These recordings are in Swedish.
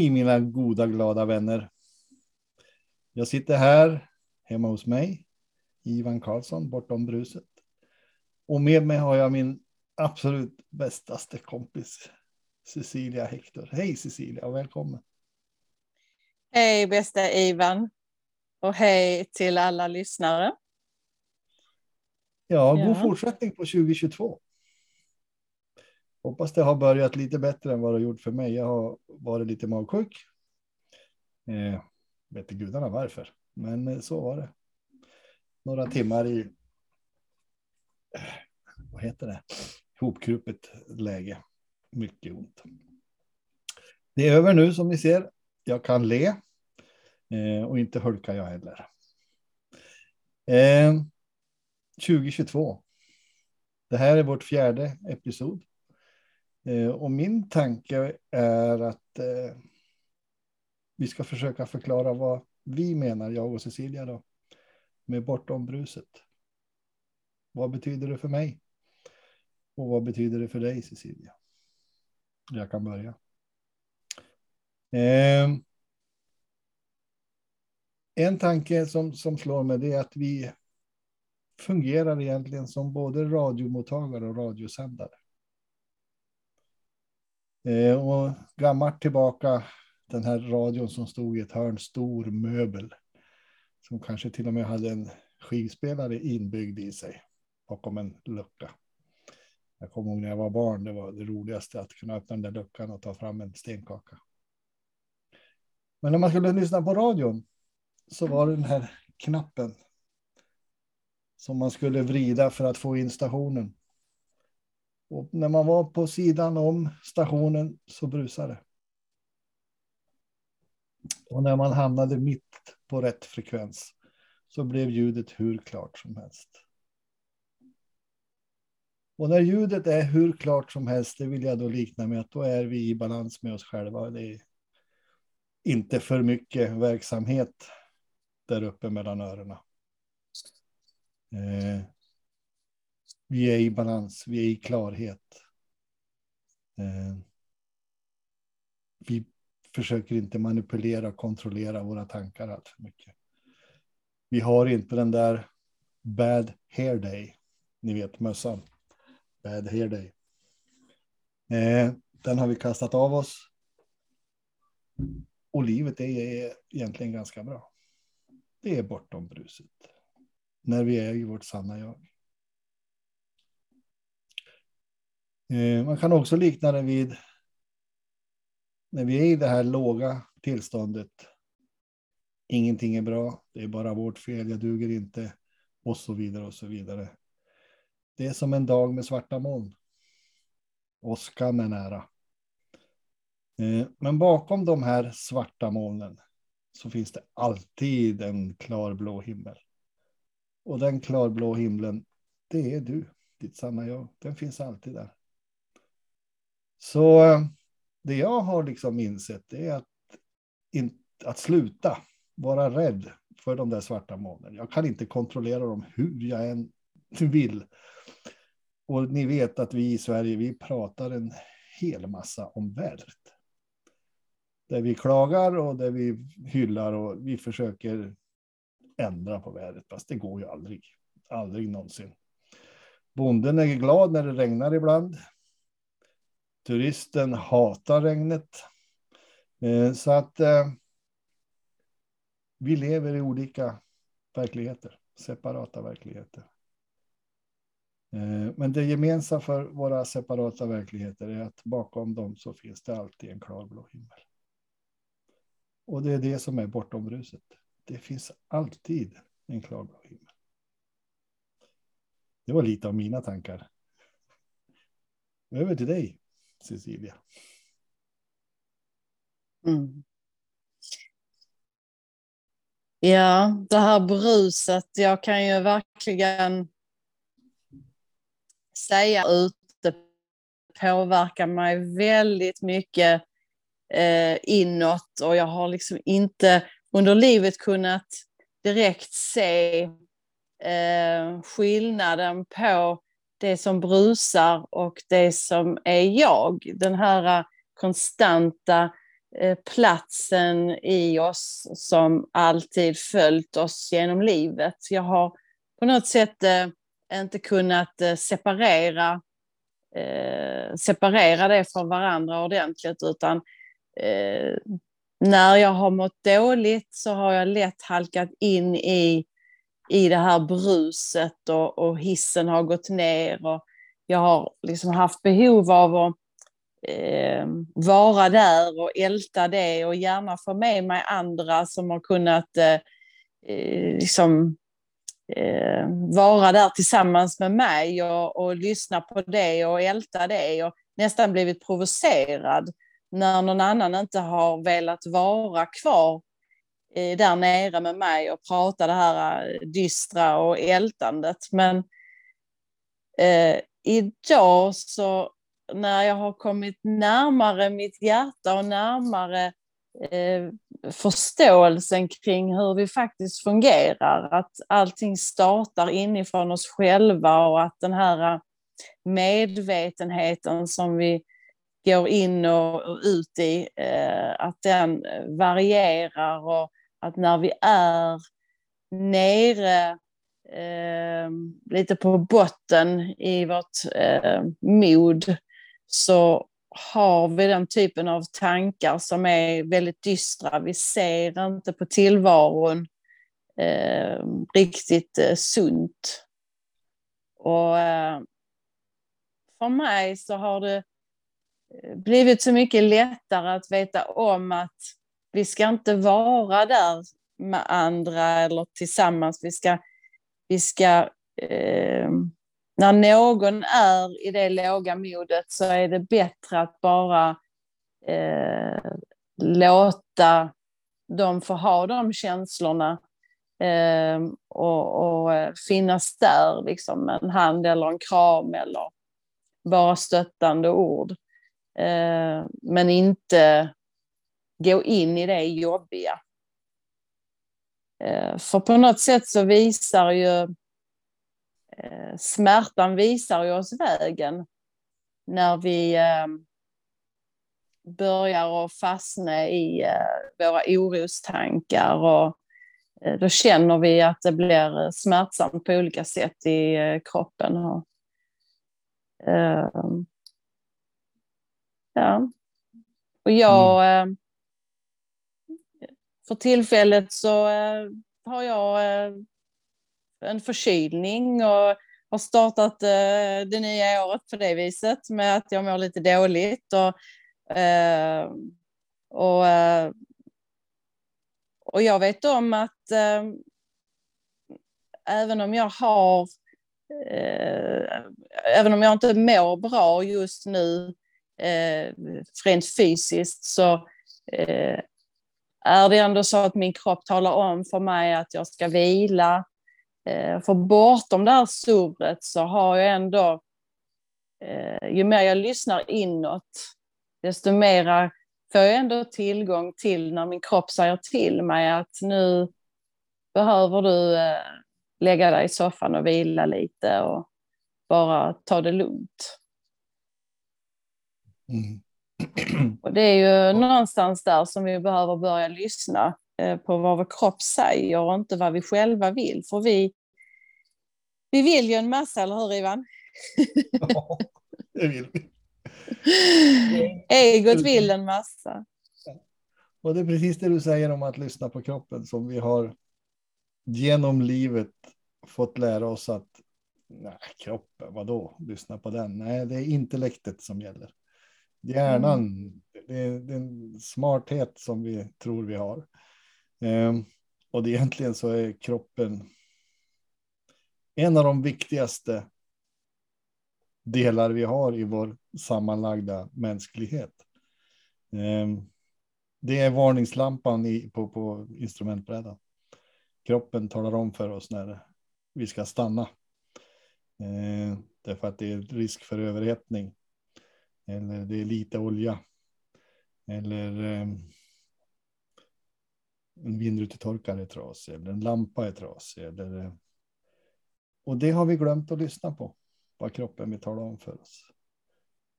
Hej mina goda glada vänner. Jag sitter här hemma hos mig, Ivan Karlsson, bortom bruset. Och med mig har jag min absolut bästaste kompis, Cecilia Hector. Hej Cecilia och välkommen. Hej bästa Ivan. Och hej till alla lyssnare. Ja, god ja. fortsättning på 2022. Hoppas det har börjat lite bättre än vad det har gjort för mig. Jag har varit lite magsjuk. Eh, vet inte gudarna varför, men eh, så var det. Några timmar i, eh, vad heter det, hopkrupet läge. Mycket ont. Det är över nu som ni ser. Jag kan le eh, och inte hulkar jag heller. Eh, 2022. Det här är vårt fjärde episod. Eh, och min tanke är att eh, vi ska försöka förklara vad vi menar, jag och Cecilia, då, med bortom bruset. Vad betyder det för mig? Och vad betyder det för dig, Cecilia? Jag kan börja. Eh, en tanke som, som slår mig det är att vi fungerar egentligen som både radiomottagare och radiosändare. Eh, och gammalt tillbaka, den här radion som stod i ett hörn, stor möbel. Som kanske till och med hade en skivspelare inbyggd i sig bakom en lucka. Jag kommer ihåg när jag var barn, det var det roligaste att kunna öppna den där luckan och ta fram en stenkaka. Men när man skulle lyssna på radion så var det den här knappen som man skulle vrida för att få in stationen. Och när man var på sidan om stationen så brusade det. Och när man hamnade mitt på rätt frekvens så blev ljudet hur klart som helst. Och när ljudet är hur klart som helst, det vill jag då likna med att då är vi i balans med oss själva. Det är inte för mycket verksamhet där uppe mellan öronen. Eh, vi är i balans, vi är i klarhet. Eh, vi försöker inte manipulera och kontrollera våra tankar allt för mycket. Vi har inte den där bad hair day, ni vet mössan. Bad hair day. Eh, den har vi kastat av oss. Och livet är egentligen ganska bra. Det är bortom bruset. När vi är i vårt sanna jag. Eh, Eh, man kan också likna det vid när vi är i det här låga tillståndet. Ingenting är bra, det är bara vårt fel, jag duger inte och så vidare och så vidare. Det är som en dag med svarta moln. Åskan är nära. Eh, men bakom de här svarta molnen så finns det alltid en klarblå himmel. Och den klarblå himlen, det är du, ditt sanna jag. Den finns alltid där. Så det jag har liksom insett är att, in, att sluta vara rädd för de där svarta molnen. Jag kan inte kontrollera dem hur jag än vill. Och ni vet att vi i Sverige, vi pratar en hel massa om vädret. Där vi klagar och där vi hyllar och vi försöker ändra på vädret, fast det går ju aldrig. Aldrig någonsin. Bonden är glad när det regnar ibland. Turisten hatar regnet. Eh, så att eh, vi lever i olika verkligheter, separata verkligheter. Eh, men det gemensamma för våra separata verkligheter är att bakom dem så finns det alltid en klarblå himmel. Och det är det som är bortom ruset. Det finns alltid en klarblå himmel. Det var lite av mina tankar. Över till dig. Cecilia. Mm. Ja, det här bruset, jag kan ju verkligen säga ute påverkar mig väldigt mycket eh, inåt och jag har liksom inte under livet kunnat direkt se eh, skillnaden på det som brusar och det som är jag. Den här eh, konstanta eh, platsen i oss som alltid följt oss genom livet. Jag har på något sätt eh, inte kunnat separera, separera det från varandra ordentligt utan när jag har mått dåligt så har jag lätt halkat in i, i det här bruset och, och hissen har gått ner och jag har liksom haft behov av att eh, vara där och älta det och gärna få med mig andra som har kunnat eh, eh liksom, eh, vara där tillsammans med mig och, och lyssna på det och älta det. Och nästan blivit provocerad när någon annan inte har velat vara kvar där nere med mig och prata det här eh, dystra och ältandet. Men eh, idag så när jag har kommit närmare mitt hjärta och närmare eh, förståelsen kring hur vi faktiskt fungerar, att allting startar inifrån oss själva och att den här eh, medvetenheten som vi går in och, ut i, eh, att den varierar och att när vi är nere eh, lite på botten i vårt eh, mod så har vi den typen av tankar som är väldigt dystra. Vi ser inte på tillvaron eh, riktigt eh, sunt. Och eh, för mig så har det eh, blivit så mycket lättare att veta om att vi ska inte vara där med andra eller tillsammans. Vi ska, vi ska eh, när någon är i det låga modet så är det bättre att bara eh, låta dem få ha de känslorna eh, och, och, finnas där, liksom en hand eller en kram eller bara stöttande ord. Eh, men inte gå in i det jobbiga. Eh, för på något sätt så visar ju Eh, smärtan visar ju oss vägen när vi eh, börjar att fastna i våra orostankar och då känner vi att det blir smärtsamt på olika sätt i kroppen. Ja. och jag, mm för tillfället så eh, har jag eh, en förkylning och har startat eh, det nya året på det viset med att jag mår lite dåligt. Och, eh, och, eh, och jag vet om att eh, även om jag har eh, även om jag inte mår bra just nu eh, rent fysiskt så är det ändå så att min kropp talar om för mig att jag ska vila, Eh, för bortom det här surret så har jag ändå, eh, ju mer jag lyssnar inåt, desto mera får jag ändå tillgång till när min kropp säger till mig att nu behöver du eh, lägga dig i soffan och vila lite och bara ta det lugnt. Mm. Och det är ju någonstans där som vi behöver börja lyssna på vad vår kropp säger och inte vad vi själva vill. För vi, vi vill ju en massa, eller hur Ivan? Ja, det vill vi. Egot vill en massa. Och det är precis det du säger om att lyssna på kroppen som vi har genom livet fått lära oss att nej, kroppen, vadå, lyssna på den. Nej, det är intellektet som gäller. Hjärnan, mm. det, det är en smarthet som vi tror vi har. Um, och det egentligen så är kroppen en av de viktigaste delar vi har i vår sammanlagda mänsklighet. Ehm, det är varningslampan i, på, på instrumentbrädan. Kroppen talar om för oss när vi ska stanna. Ehm, därför att det är risk för överhettning. Eller det är lite olja. Eller eh, en vindrutetorkare är trasig. Eller en lampa är trasig. Eller eh, och det har vi glömt att lyssna på, vad kroppen vill tala om för oss.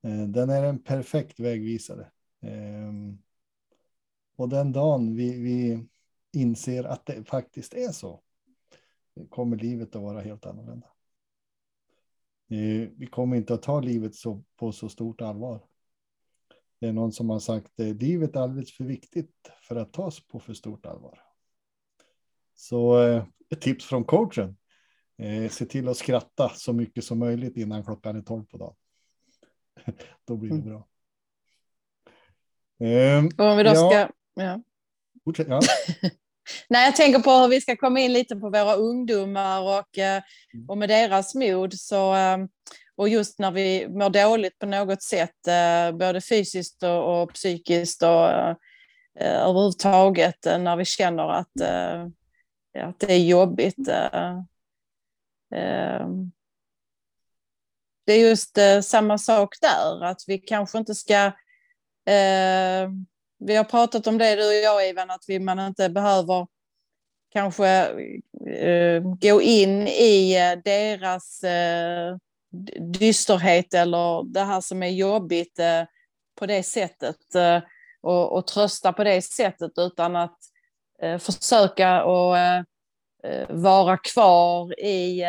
Eh, den är en perfekt vägvisare. Eh, och den dagen vi, vi inser att det faktiskt är så, kommer livet att vara helt annorlunda. Vi kommer inte att ta livet så, på så stort allvar. Det är någon som har sagt att livet är alldeles för viktigt för att tas på för stort allvar. Så eh, ett tips från coachen. Eh, se till att skratta så mycket som möjligt innan klockan är tolv på dagen. Då blir det mm. bra. Mm. om vi då ja. ska... Ja. Fortsätt, ja. Nej, jag tänker på hur vi ska komma in lite på våra ungdomar och, eh, mm. och med deras mod. Så, eh, och just när vi mår dåligt på något sätt, eh, både fysiskt och, och psykiskt och överhuvudtaget, när vi känner att, att det är jobbigt. Det är just samma sak där, att vi kanske inte ska vi har pratat om det du och jag Ivan, att vi, man inte behöver kanske eh, gå in i eh, deras eh, dysterhet eller det här som är jobbigt eh, på det sättet eh, och, och, trösta på det sättet utan att eh, försöka och vara kvar i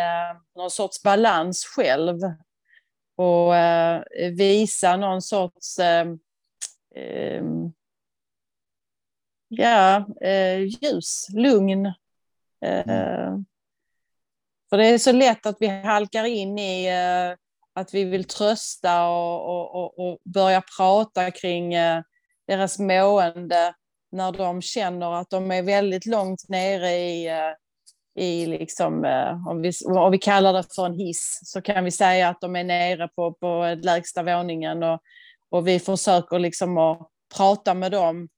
någon sorts balans själv och visa någon sorts ja, eh, ljus, lugn. Eh, mm. För det är så lätt att vi halkar in i eh, att vi vill trösta och, och, och, börja prata kring eh, deras mående när de känner att de är väldigt långt nere i, eh, i liksom, eh, om, vi, om vi kallar det för en hiss, så kan vi säga att de är nere på, på lägsta våningen och, och vi försöker liksom att prata med dem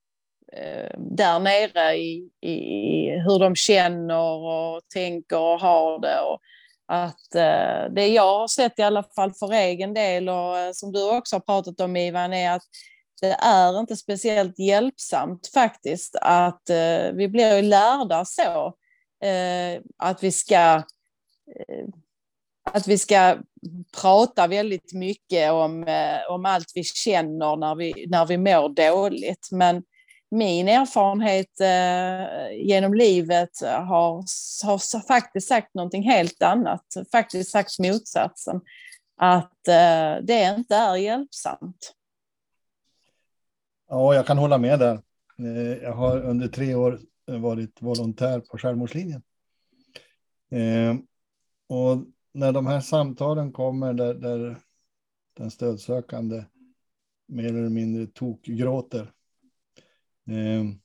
Eh, där nere i, i, hur de känner och tänker och har det. Och att eh, det jag har sett i alla fall för egen del och eh, som du också har pratat om Ivan är att det är inte speciellt hjälpsamt faktiskt att eh, vi blir lärda så eh, att vi ska att vi ska prata väldigt mycket om, om allt vi känner när vi, när vi mår dåligt. Men min erfarenhet eh, genom livet har, har faktiskt sagt någonting helt annat, faktiskt sagt motsatsen. Att eh, det inte är hjälpsamt. Ja, jag kan hålla med där. Eh, jag har under tre år varit volontär på självmordslinjen. Eh, och när de här samtalen kommer där, där den stödsökande mer eller mindre tokgråter Ehm,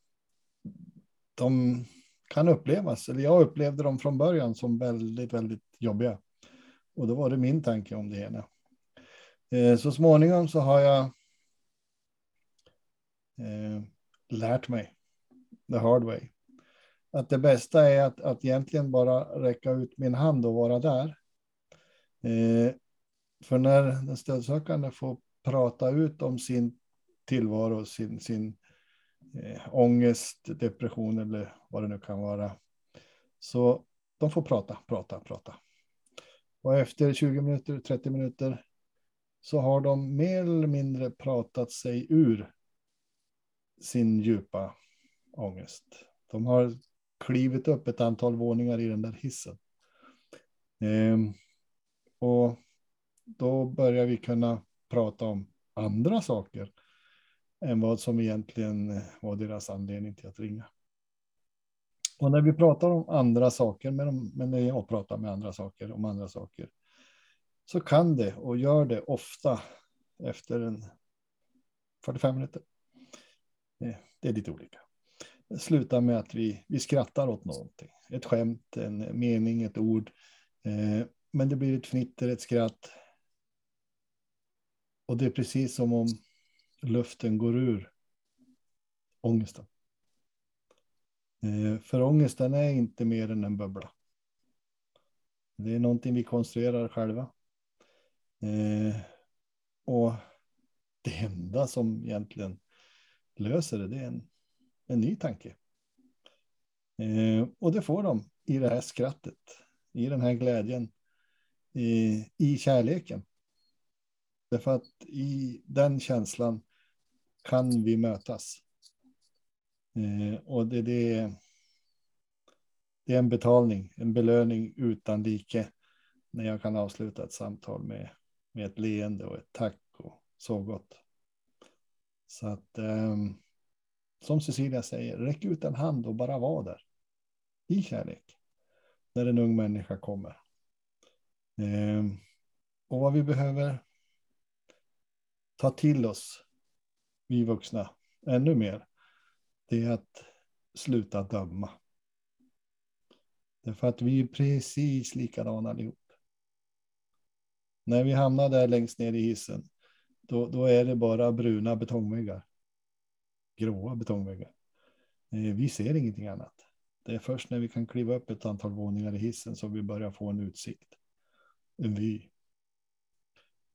de kan upplevas, eller jag upplevde dem från början som väldigt, väldigt jobbiga. Och då var det min tanke om det hela. Eh, så småningom så har jag eh, lärt mig the hard way. Att det bästa är att, att egentligen bara räcka ut min hand och vara där. Ehm, för när den stödsökande får prata ut om sin tillvaro, sin, sin eh, ångest, depression eller vad det nu kan vara. Så de får prata, prata, prata. Och efter 20 minuter, 30 minuter så har de mer eller mindre pratat sig ur sin djupa ångest. De har klivit upp ett antal våningar i den där hissen. Ehm, och då börjar vi kunna prata om andra saker än vad som egentligen eh, var deras anledning till att ringa. Och när vi pratar om andra saker, med dem, men när jag pratar med andra saker om andra saker, så kan det och gör det ofta efter en 45 minuter. Det är lite olika. Det slutar med att vi, vi skrattar åt någonting. Ett skämt, en mening, ett ord. Eh, men det blir ett fnitter, ett skratt. Och det är precis som om luften går ur ångesten. Eh, för ångesten är inte mer än en bubbla. Det är någonting vi konstruerar själva. Eh, och det enda som egentligen löser det, det är en, en ny tanke. Eh, och det får de i det här skrattet, i den här glädjen, i, i kärleken. Därför att i den känslan kan vi mötas. Eh, och det, det, det är en betalning, en belöning utan like när jag kan avsluta ett samtal med, med ett leende och ett tack och så gott. Så att eh, som Cecilia säger, räck ut en hand och bara var där. I kärlek. När en ung människa kommer. Eh, och vad vi behöver ta till oss, vi vuxna, ännu mer, det är att sluta döma. Därför att vi är precis likadana allihop. När vi hamnar där längst ner i hissen, då, då är det bara bruna betongväggar. Gråa betongväggar. Eh, vi ser ingenting annat. Det är först när vi kan kliva upp ett antal våningar i hissen som vi börjar få en utsikt. En vy.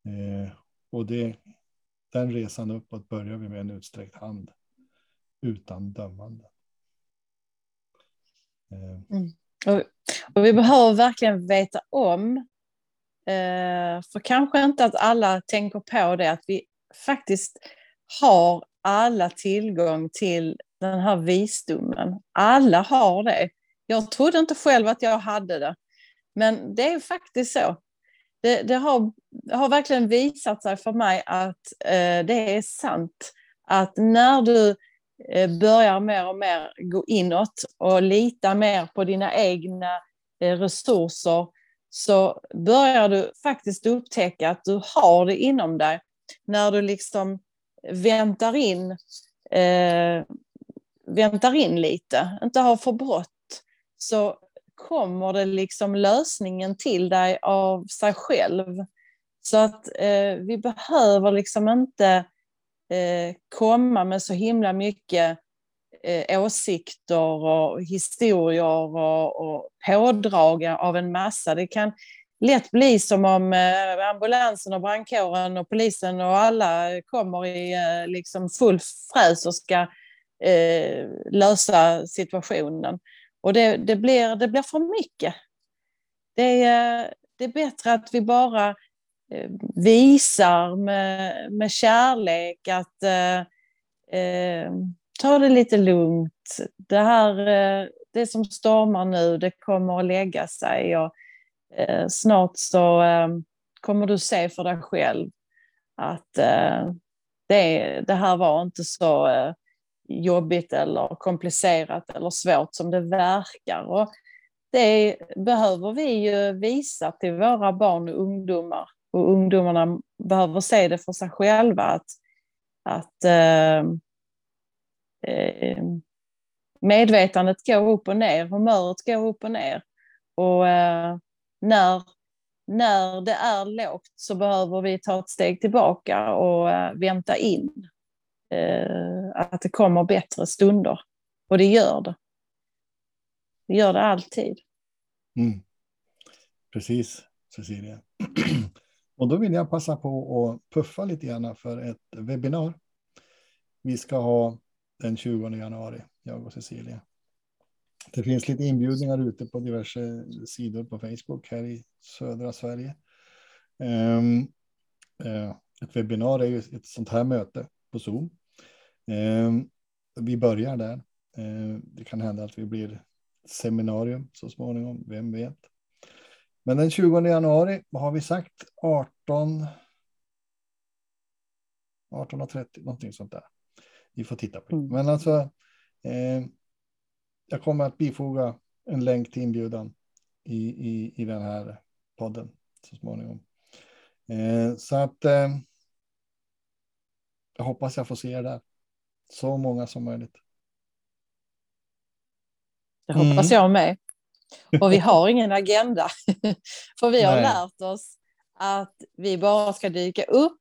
Eh, och det, den resan uppåt börjar vi med en utsträckt hand. Utan dömande. Eh, mm. Och, och, vi behöver verkligen veta om, eh, för kanske inte att alla tänker på det, att vi faktiskt har alla tillgång till den här visdomen. Alla har det. Jag trodde inte själv att jag hade det. Men det är faktiskt så. Det, det har, har verkligen visat sig för mig att eh, det är sant. Att när du Eh, börjar mer och mer gå inåt och lita mer på dina egna eh, resurser så börjar du faktiskt upptäcka att du har det inom dig. När du liksom väntar in, eh, väntar in lite, inte har för brått, så kommer det liksom lösningen till dig av sig själv. Så att eh, vi behöver liksom inte eh, komma med så himla mycket eh, åsikter och historier och, och pådrag av en massa. Det kan lätt bli som om eh, ambulansen och brandkåren och polisen och alla kommer i eh, liksom full fräs och ska eh, lösa situationen. Och det, det, blir, det blir för mycket. Det är, det är bättre att vi bara eh, visar med, med kärlek att eh, eh, ta det lite lugnt. Det här, eh, det som stormar nu, det kommer att lägga sig och eh, snart så eh, kommer du se för dig själv att det, det här var inte så jobbigt eller komplicerat eller svårt som det verkar. Och det behöver vi ju visa till våra barn och ungdomar och ungdomarna behöver se det för sig själva. Att, att eh, eh, medvetandet går upp och ner, humöret går upp och ner. Och eh, när, när det är lågt så behöver vi ta ett steg tillbaka och eh, vänta in Eh, att det kommer bättre stunder. Och det gör det. Det gör det alltid. Mm. Precis, Cecilia. Och då vill jag passa på att puffa lite grann för ett webbinar. Vi ska ha den 20 januari, jag och Cecilia. Det finns lite inbjudningar ute på diverse sidor på Facebook här i södra Sverige. Ehm, eh, ett webbinar är ju ett sånt här möte på Zoom. Um, vi börjar där. Uh, det kan hända att vi blir seminarium så småningom, vem vet. Men den 20 januari, vad har vi sagt? 18. 18.30, någonting sånt där. Vi får titta på det. Mm. Men alltså, eh, jag kommer att bifoga en länk till inbjudan i, i, i den här podden så småningom. Eh, så att eh, jag hoppas jag får se er där. Så många som möjligt. Det hoppas mm. jag med. Och vi har ingen agenda. För vi har Nej. lärt oss att vi bara ska dyka upp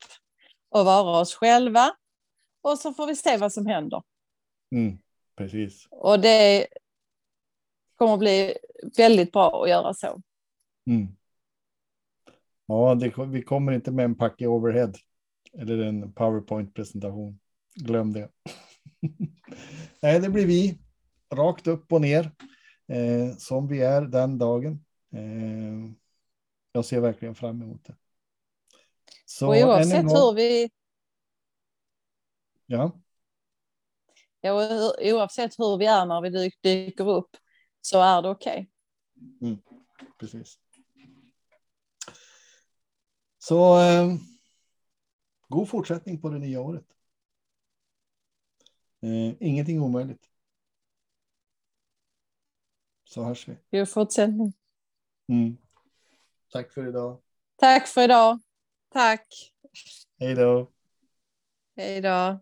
och vara oss själva. Och så får vi se vad som händer. Mm, precis. Och det kommer bli väldigt bra att göra så. Mm. Ja, det, vi kommer inte med en packe overhead eller en powerpoint-presentation. Glöm det. Nej, det blir vi rakt upp och ner eh, som vi är den dagen. Eh, jag ser verkligen fram emot det. Så och oavsett hur vi... Ja. oavsett hur vi är när vi dyk, dyker upp så är det okej. Okay. Mm, precis. Så eh, god fortsättning på det nya året. Eh, ingenting omöjligt. Så hörs vi. God fortsättning. Mm. Tack för idag. Tack för idag. Tack. Hej då. Hej då.